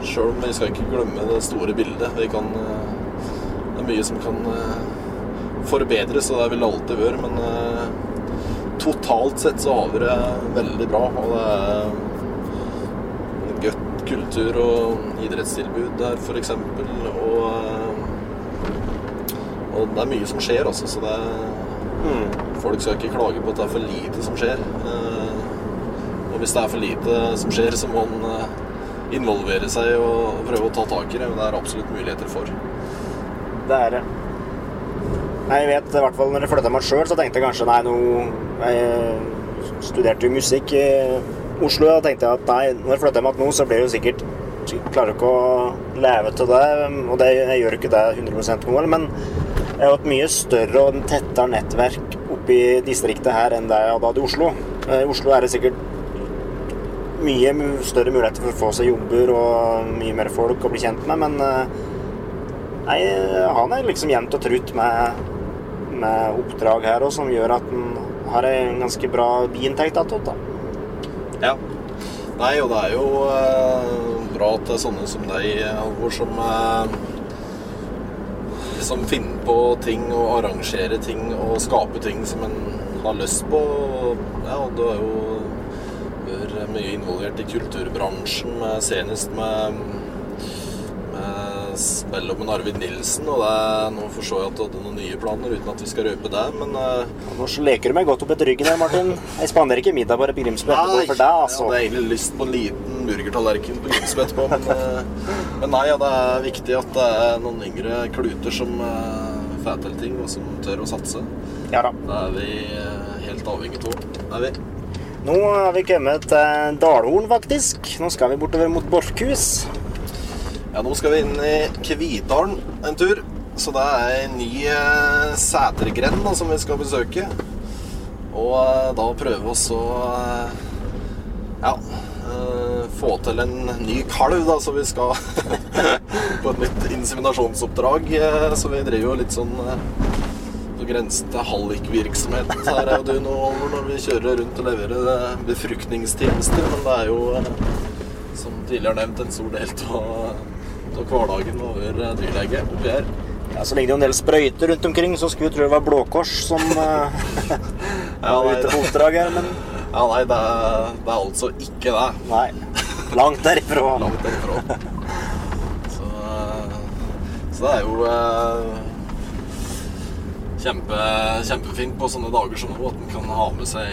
Sjøl om vi skal ikke glemme det store bildet. Vi kan, eh, det er mye som kan eh, forbedres, og det vil det alltid være, men eh, totalt sett så har vi det veldig bra. Og det er godt kultur- og idrettstilbud der, f.eks. Og, eh, det er mye som skjer, altså. Så det er, folk skal ikke klage på at det er for lite som skjer. Eh, Og hvis det er for lite som skjer, så må man eh, involvere seg og prøve å ta tak i det. Men det er absolutt muligheter for. Det er det. Jeg vet i hvert fall når jeg flytta meg sjøl, så tenkte jeg kanskje nei, nå Jeg studerte jo musikk i Oslo, og tenkte jeg at nei, når jeg flytter meg nå, så blir jeg jo sikkert klarer ikke å leve til det, og det, jeg gjør ikke det 100 nå, men jeg har et mye større og tettere nettverk oppe i distriktet her enn det jeg hadde i Oslo. Eh, I Oslo er det sikkert mye større muligheter for å få seg jobber og mye mer folk å bli kjent med, men eh, Nei, han er liksom jevnt og trutt med, med oppdrag her òg, som gjør at han har en ganske bra biinntekt attåt. Ja. Nei, og det er jo eh, bra at det er sånne som deg, Halvor, som eh, Som finne på ting og arrangere ting og skape ting som en har lyst på. Ja, og du har jo mye involvert i kulturbransjen, senest med, med spill om en Arvid Nilsen. Og det, er- nå forstår jeg at du hadde noen nye planer, uten at vi skal røpe det, men uh... Nå leker du meg godt opp etter ryggen her, Martin. Jeg spanderer ikke middag bare på Grimsby etterpå for deg, altså. Jeg hadde egentlig lyst på en liten burgertallerken på Grimsby etterpå, men, uh, men nei, ja, det er viktig at det er noen yngre kluter som uh, får til ting, og som tør å satse. Ja da. Det er vi helt avhengig av. Er vi? Nå har vi kommet til Dalhorn, faktisk. Nå skal vi bortover mot Borchhus. Ja, nå skal vi inn i Kvidalen en tur. Så det er en ny eh, setergrend som vi skal besøke. Og eh, da prøve oss å eh, ja, eh, få til en ny kalv, da, så vi skal på et nytt inseminasjonsoppdrag. Så vi driver jo litt sånn på grensen til hallikvirksomhet her er jo du nå Oliver, når vi kjører rundt og leverer befruktningstjenester. Men det er jo, som tidligere nevnt, en stor del av av hverdagen over være dyrlege oppi her. Ja, Så ligger det jo en del sprøyter rundt omkring, så skulle vi tro det var Blå Kors som eh, Ja, var ute på oppdrag her, men ja, nei det, er, det er altså ikke det. nei. Langt derifra. Langt derifra. Så, eh, så det er jo eh, kjempe, kjempefint på sånne dager som nå at en kan ha med seg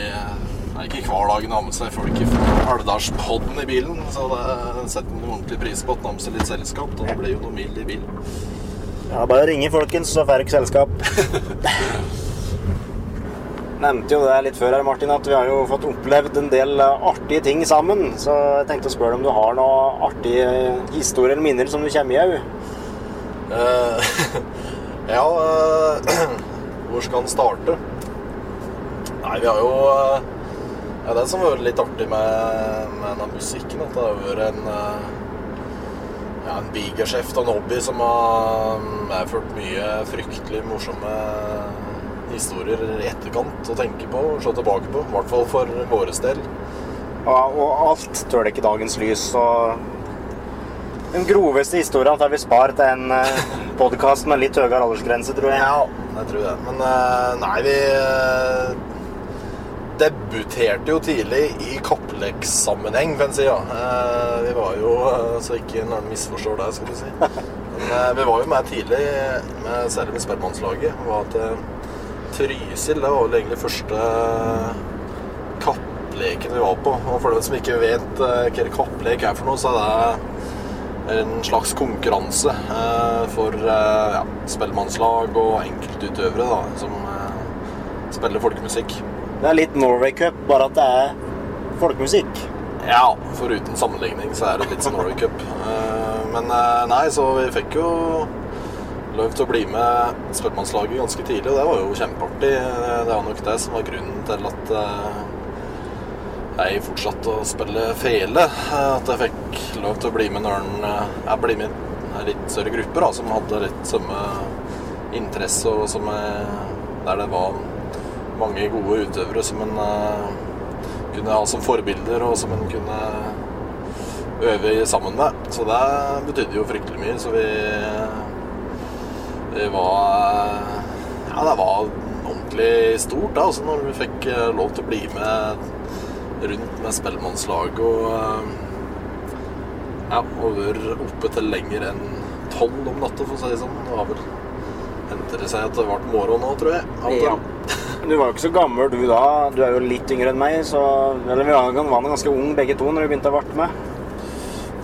Nei, ikke hver dag en har med seg folk fra Alvdalspodden i bilen. Så det setter en ordentlig pris på at en har med seg litt selskap. Og det blir jo noe mild i bilen. Ja, bare ringe, folkens, så får dere selskap. Nevnte jo det litt før her, Martin, at vi har jo fått opplevd en del eh, artige ting sammen. Så jeg tenkte å spørre om du har noen artige historier eller minner som du kommer i. Eh, ja uh, Hvor skal en starte? Nei, vi har jo eh, Ja, det som vært litt artig med, med denne musikken, at det har vært en eh, ja, en bigeskjeft og en hobby som har medført mye fryktelig morsomme historier i etterkant å tenke på og se tilbake på. I hvert fall for vår del. Ja, og alt tåler ikke dagens lys. Og den groveste historien tar vi spart til en podkast med litt høyere aldersgrense, tror jeg. Ja, jeg tror det. Men eh, nei, vi eh, debuterte jo tidlig i kappleksammenheng, kan en si. Ja. Eh, Vi var jo, eh, så ikke når en misforstår det, skal du si. Men eh, vi var jo med tidlig, med, særlig med Spellemannslaget. Var til Trysil. Det var vel egentlig første kappleken vi var på. Og for dem som ikke vet hva kapplek er for noe, så er det en slags konkurranse for ja, spellemannslag og enkeltutøvere da, som spiller folkemusikk. Det er litt Norway Cup, bare at det er folkemusikk. Ja, foruten sammenligning så er det litt som Norway Cup. Eh, men eh, nei, så vi fikk jo lov til å bli med spellemannslaget ganske tidlig, og det var jo kjempeartig. Eh, Det var nok det som var grunnen til at jeg fortsatte å spille fele. At jeg fikk lov til å bli med når Jeg ble med i litt større grupper da, som hadde litt samme interesse, og som jeg, der det var mange gode utøvere som en eh, kunne ha som forbilder, og som en kunne øve sammen med. Så det betydde jo fryktelig mye. Så vi, vi var Ja, det var ordentlig stort da, altså når vi fikk eh, lov til å bli med rundt med Spellemannslaget og eh, ja, og vært oppe til lenger enn tolv om natta, for å si det sånn. Det var vel hendte det seg at det ble moro nå, tror jeg. og. Ja. Du var jo ikke så gammel du da. Du er jo litt yngre enn meg, så Eller vi var var ganske ung begge to når vi begynte å varte med.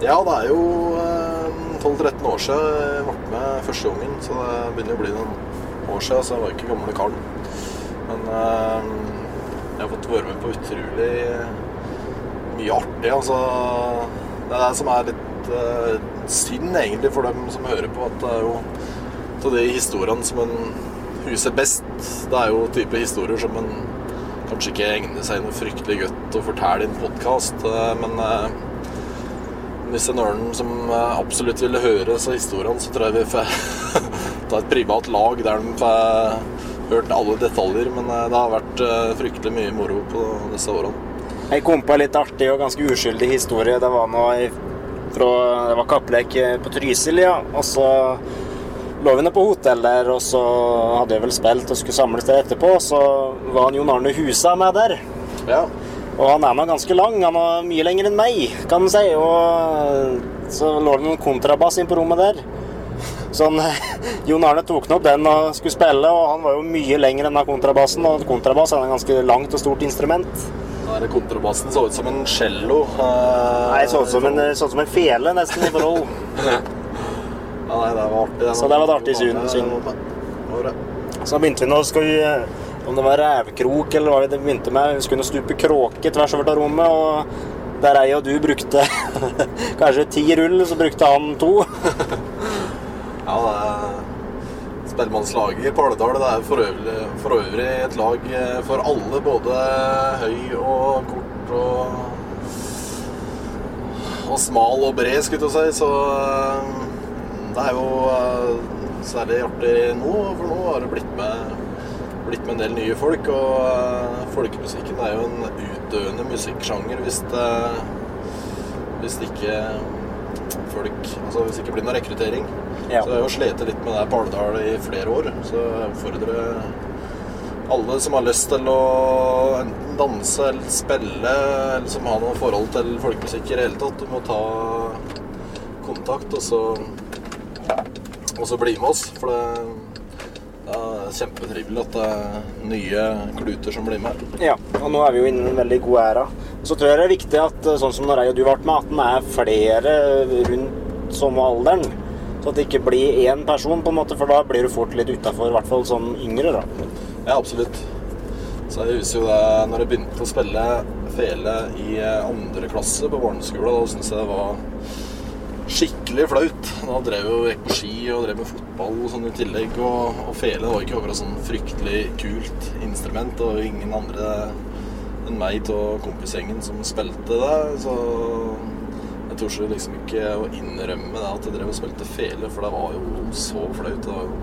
Ja, det er jo eh, 12-13 år siden jeg ble med første gangen, så det begynner å bli noen år siden, så jeg var ikke gamle karen. Men eh, jeg har fått være med på utrolig mye artig, altså. Det er det som er litt eh, synd, egentlig, for dem som hører på, at det er jo av de historiene som en huser best, det er jo type historier som en kanskje ikke egner seg noe fryktelig godt å fortelle i en podkast, men eh, hvis en ørn som eh, absolutt ville høre disse historiene, så tror jeg vi får ta et privat lag der de får hørt alle detaljer. Men eh, det har vært eh, fryktelig mye moro på disse årene. Jeg kom på en litt artig og ganske uskyldig historie. Det var noe fra Det var kapplek på Trysil, ja. Og så lå vi nede på hotell der, og så hadde jeg vel spilt og skulle samles der etterpå. Så var han Jon Arne Husa med der. Ja. Og han er nå ganske lang. Han er mye lenger enn meg, kan en si. Og så lå det noen kontrabass inn på rommet der. Sånn, Jon Arne tok opp den og skulle spille, og han var jo mye lenger enn kontrabassen. Og kontrabass er et ganske langt og stort instrument. Der kontrabassen så ut som en cello. eh, Nei, så ut som en, så ut som en fele, nesten, i forhold. Ja, nei, det var artig. Så det var et artig syn- syn. Så begynte vi nå skal vi, Om det var revkrok eller hva vi begynte med. Vi skulle stupe kråke tvers over til rommet, og der jeg og du brukte kanskje ti rull, så brukte han to. Ja, det er Spellemannslaget i Paledal det er for øvrig, for øvrig et lag eh, for alle, både høy og kort og og smal og bred, skulle jeg si. Så eh, det er jo eh, særlig artig nå, for nå har det blitt med, blitt med en del nye folk. Og eh, folkemusikken er jo en utdøende musikksjanger hvis det, hvis det ikke folk Altså hvis det ikke blir noe rekruttering. Ja. Så jeg har jo slitt litt med det her Paledal i flere år. Så jeg oppfordrer alle som har lyst til å enten danse eller spille, eller som har noe forhold til folkemusikk i det hele tatt, du må ta kontakt og så, og så bli med oss. For det, det er kjempetrivelig at det er nye kluter som blir med. Ja, og nå er vi jo inne i en veldig god æra. Så tror jeg det er viktig at eh, sånn som når jeg og du ble med, at den er flere rundt samme alderen. Så at det ikke blir én person, på en måte, for da blir du fort litt utafor, i hvert fall som yngre. da. Ja, absolutt. Så jeg husker jo det når jeg begynte å spille fele i eh, andre klasse på barneskolen. Da syntes jeg det var skikkelig flaut. Da drev jo jeg på ski og drev med fotball og sånn i tillegg. Og, og fele var ikke akkurat sånn fryktelig kult instrument. Og ingen andre enn meg av kompisgjengen som spilte det. Så jeg torde liksom ikke å innrømme det at jeg drev og spilte fele, for det var jo så flaut. Det var jo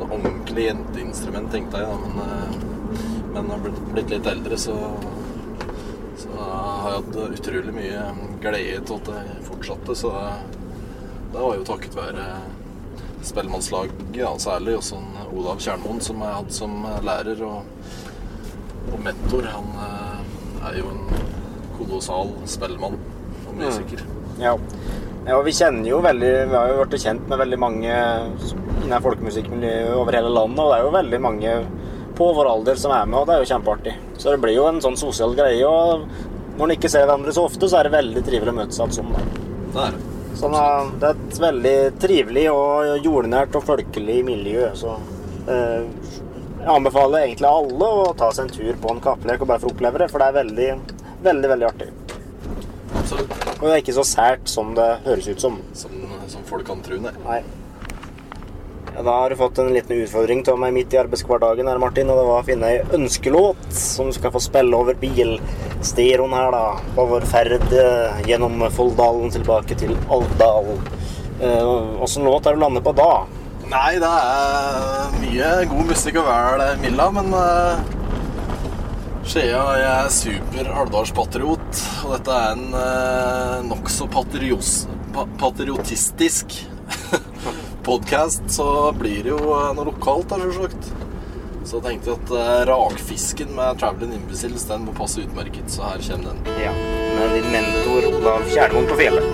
noe ordentlig jenteinstrument, tenkte jeg. Da. Men, eh, men jeg har blitt litt eldre, så, så har hatt utrolig mye glede til at jeg fortsatte. Så det, det var jo takket være spellemannslaget, ja, særlig, og sånn Olav Kjernmoen, som jeg hadde som lærer og, og mentor. Han eh, er jo en kolossal spellemann og musiker. Ja. ja, og vi kjenner jo veldig Vi har jo blitt kjent med veldig mange innen folkemusikkmiljøet over hele landet, og det er jo veldig mange på vår alder som er med, og det er jo kjempeartig. Så det blir jo en sånn sosial greie, og når en ikke ser hverandre så ofte, så er det veldig trivelig å møtes igjen sånn. da. Det det. Sånn, det er et veldig trivelig og jordnært og folkelig miljø. Så eh, jeg anbefaler egentlig alle å ta seg en tur på en kappelek og bare få oppleve det, for det er veldig, veldig veldig artig. Absolutt. Og det er ikke så sært som det høres ut som. Som, som folk kan tro, nei. Nei. Da har du fått en liten utfordring til meg midt i arbeidshverdagen her, Martin, og det var å finne ei ønskelåt som du skal få spille over bilstereoen her, da, på vår ferd eh, gjennom Folldalen tilbake til Alvdal. Eh, Åssen låt er du landet på da? Nei, det er mye god musikk å være Milla, men eh, Skjea jeg er super alvdalspatriot, og dette er en eh, nokså patriotistisk podkast, så blir det jo eh, noe lokalt der, selvsagt. Så jeg tenkte at eh, rakfisken med Traveling Imbeciles den må passe utmerket, så her kommer den. Ja, med din mentor Olav Kjærmoen på fjellet.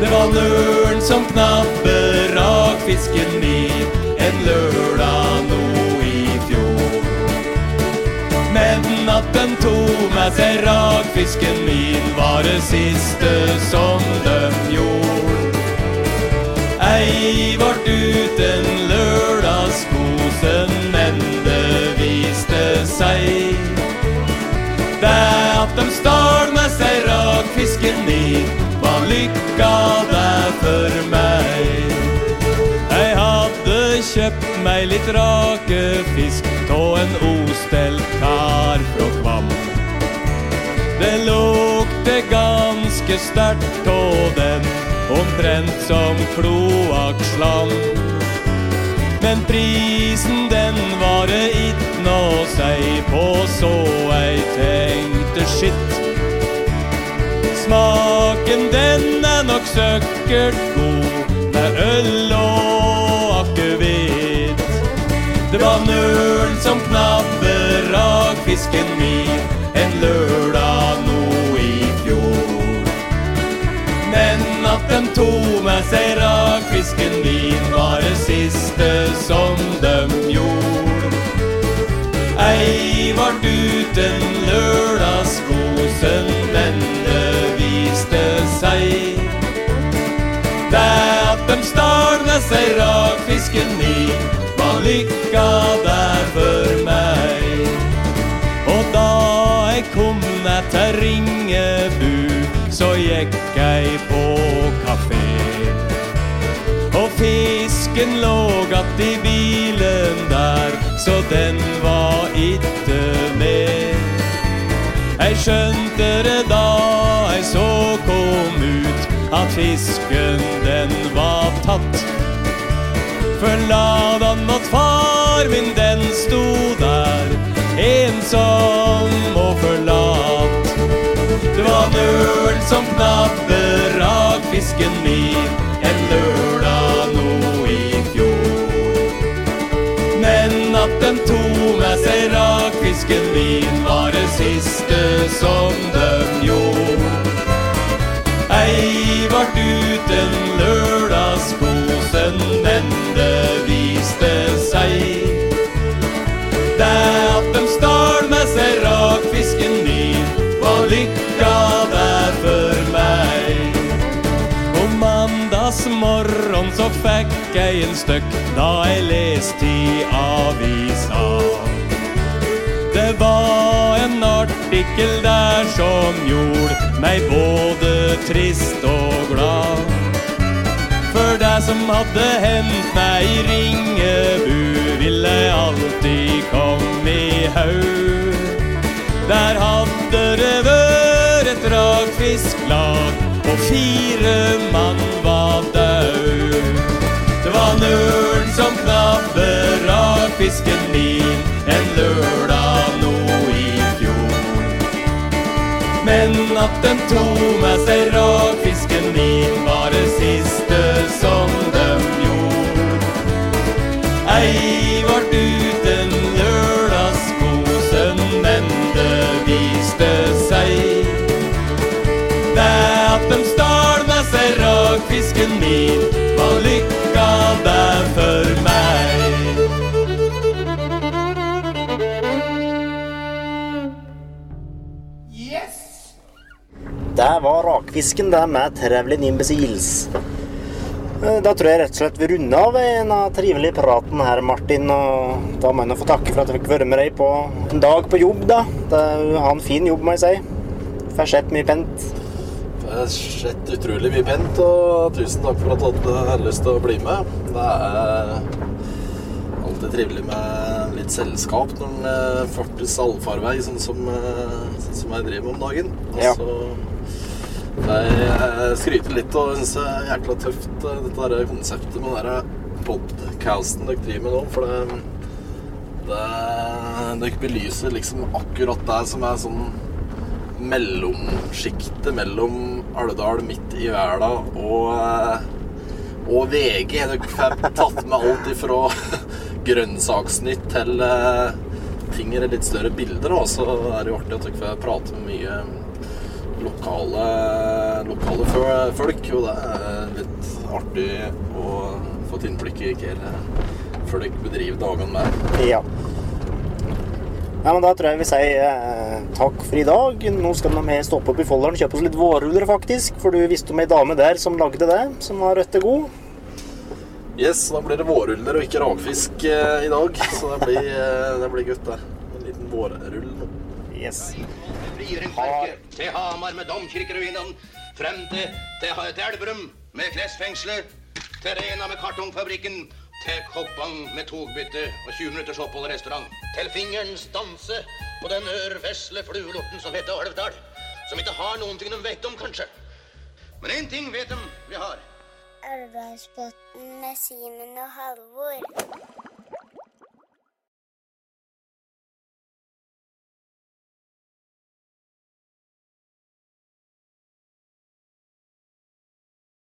Det var løren som knabber rakfisken min en lørdag nå fjor. Men at den tok med seg rakfisken min, var det siste som dem gjorde. Ei vart uten lørdagskosen, men det viste seg det at de stal med seg rakfisken min, var lykka det for meg. Kjøpt meg litt rakefisk tå en ostelt kar fra Kvam. Det lukter ganske sterkt tå den, omtrent som kloakkslam. Men prisen den var det ikke noe seg på, så jeg tenkte skitt. Smaken den er nok søkkert god, med øl og som knabbe rakfisken min, en lørdag nå i fjor. Men at de tok med seg rakfisken min, var det siste som de gjorde. Ei vart uten lørdagskosen, men det viste seg det at de stal med seg rakfisken min, lykka der for meg. Og da jeg kom ned til Ringebu, så gikk jeg på kafé. Og fisken lå att i bilen der, så den var ikke med. Jeg skjønte det da jeg så kom ut, at fisken den var tatt. For ladan åt far min, den sto der, ensom og forlatt. Det var nøl som knabbe rakfisken min, en lørdag nå i fjor. Men at den tok med seg rakfisken min, var det siste som den gjorde. Ei vart uten lørdagskosen, men det viste seg. Det at de stal med seg rakfisken min, var lykka der for meg. Om mandagsmorgon så fikk jeg en støkk da jeg leste i avisa. Det var en artikkel der som gjorde meg både trist og glad. For deg som hadde hendt meg i Ringebu, ville alltid komme i haug. Der hadde det vært et rakfisklag, og fire mann var død. Det var nølen som knabbe rakfisken min en lørdag nå i fjor. Men at den tok med seg rakfisken min, var det siste Ei vart uten lørdagskosen, men det viste seg. Det at de stal seg rakfisken min, var lykka der for meg. Det var rakfisken det med Travelin Imbeciles. Eh, Da tror jeg rett og slett vi runder av en av trivelige praten her, Martin. Og da må jeg nå få takke for at jeg fikk være med deg på en dag på jobb, da. Det er en fin jobb, må jeg si. Får sett mye pent. Det er slett utrolig mye pent, og tusen takk for at du hadde lyst til å bli med. Det er alltid trivelig med litt selskap når en eh, fartes allfarvei, sånn som, eh, sånn som jeg driver med om dagen. Altså, jeg, jeg skryter litt og syns det er jækla tøft, eh, dette der konseptet med den podcasten dere driver med nå, for det, det Dere belyser liksom akkurat det som er sånn mellomsjiktet mellom Alvdal midt i verda og, eh, og VG. Dere får tatt med alt ifra grønnsaksnytt til eh, ting i litt større bilder. Og så er det jo artig at dere får prate med mye lokale, lokale folk. Og det er litt artig å få et innblikk i hva folk bedriver dagene med. Ja. Ja, men Da tror jeg vi sier eh, takk for i dag. Nå skal vi stoppe opp i Folldalen og kjøpe oss litt vårruller, faktisk. For du visste om ei dame der som lagde det, som var røtte god. Yes, da blir det vårruller og ikke rakfisk eh, i dag. Så det blir, eh, det blir godt, det. En liten vårrull. Yes. Frigjøringsverket, til Hamar med domkirkeruinene, frem til, til, til Elverum med klesfengselet, til Rena med kartongfabrikken, til Koppang med togbytte og 20 minutters opphold i restaurant, til fingerens danse på den ørvesle fluelorten som heter Alvdal, som ikke har noen ting de vet om, kanskje. Men én ting vet de vi har. Elvdalsbotn med Simen og Halvor.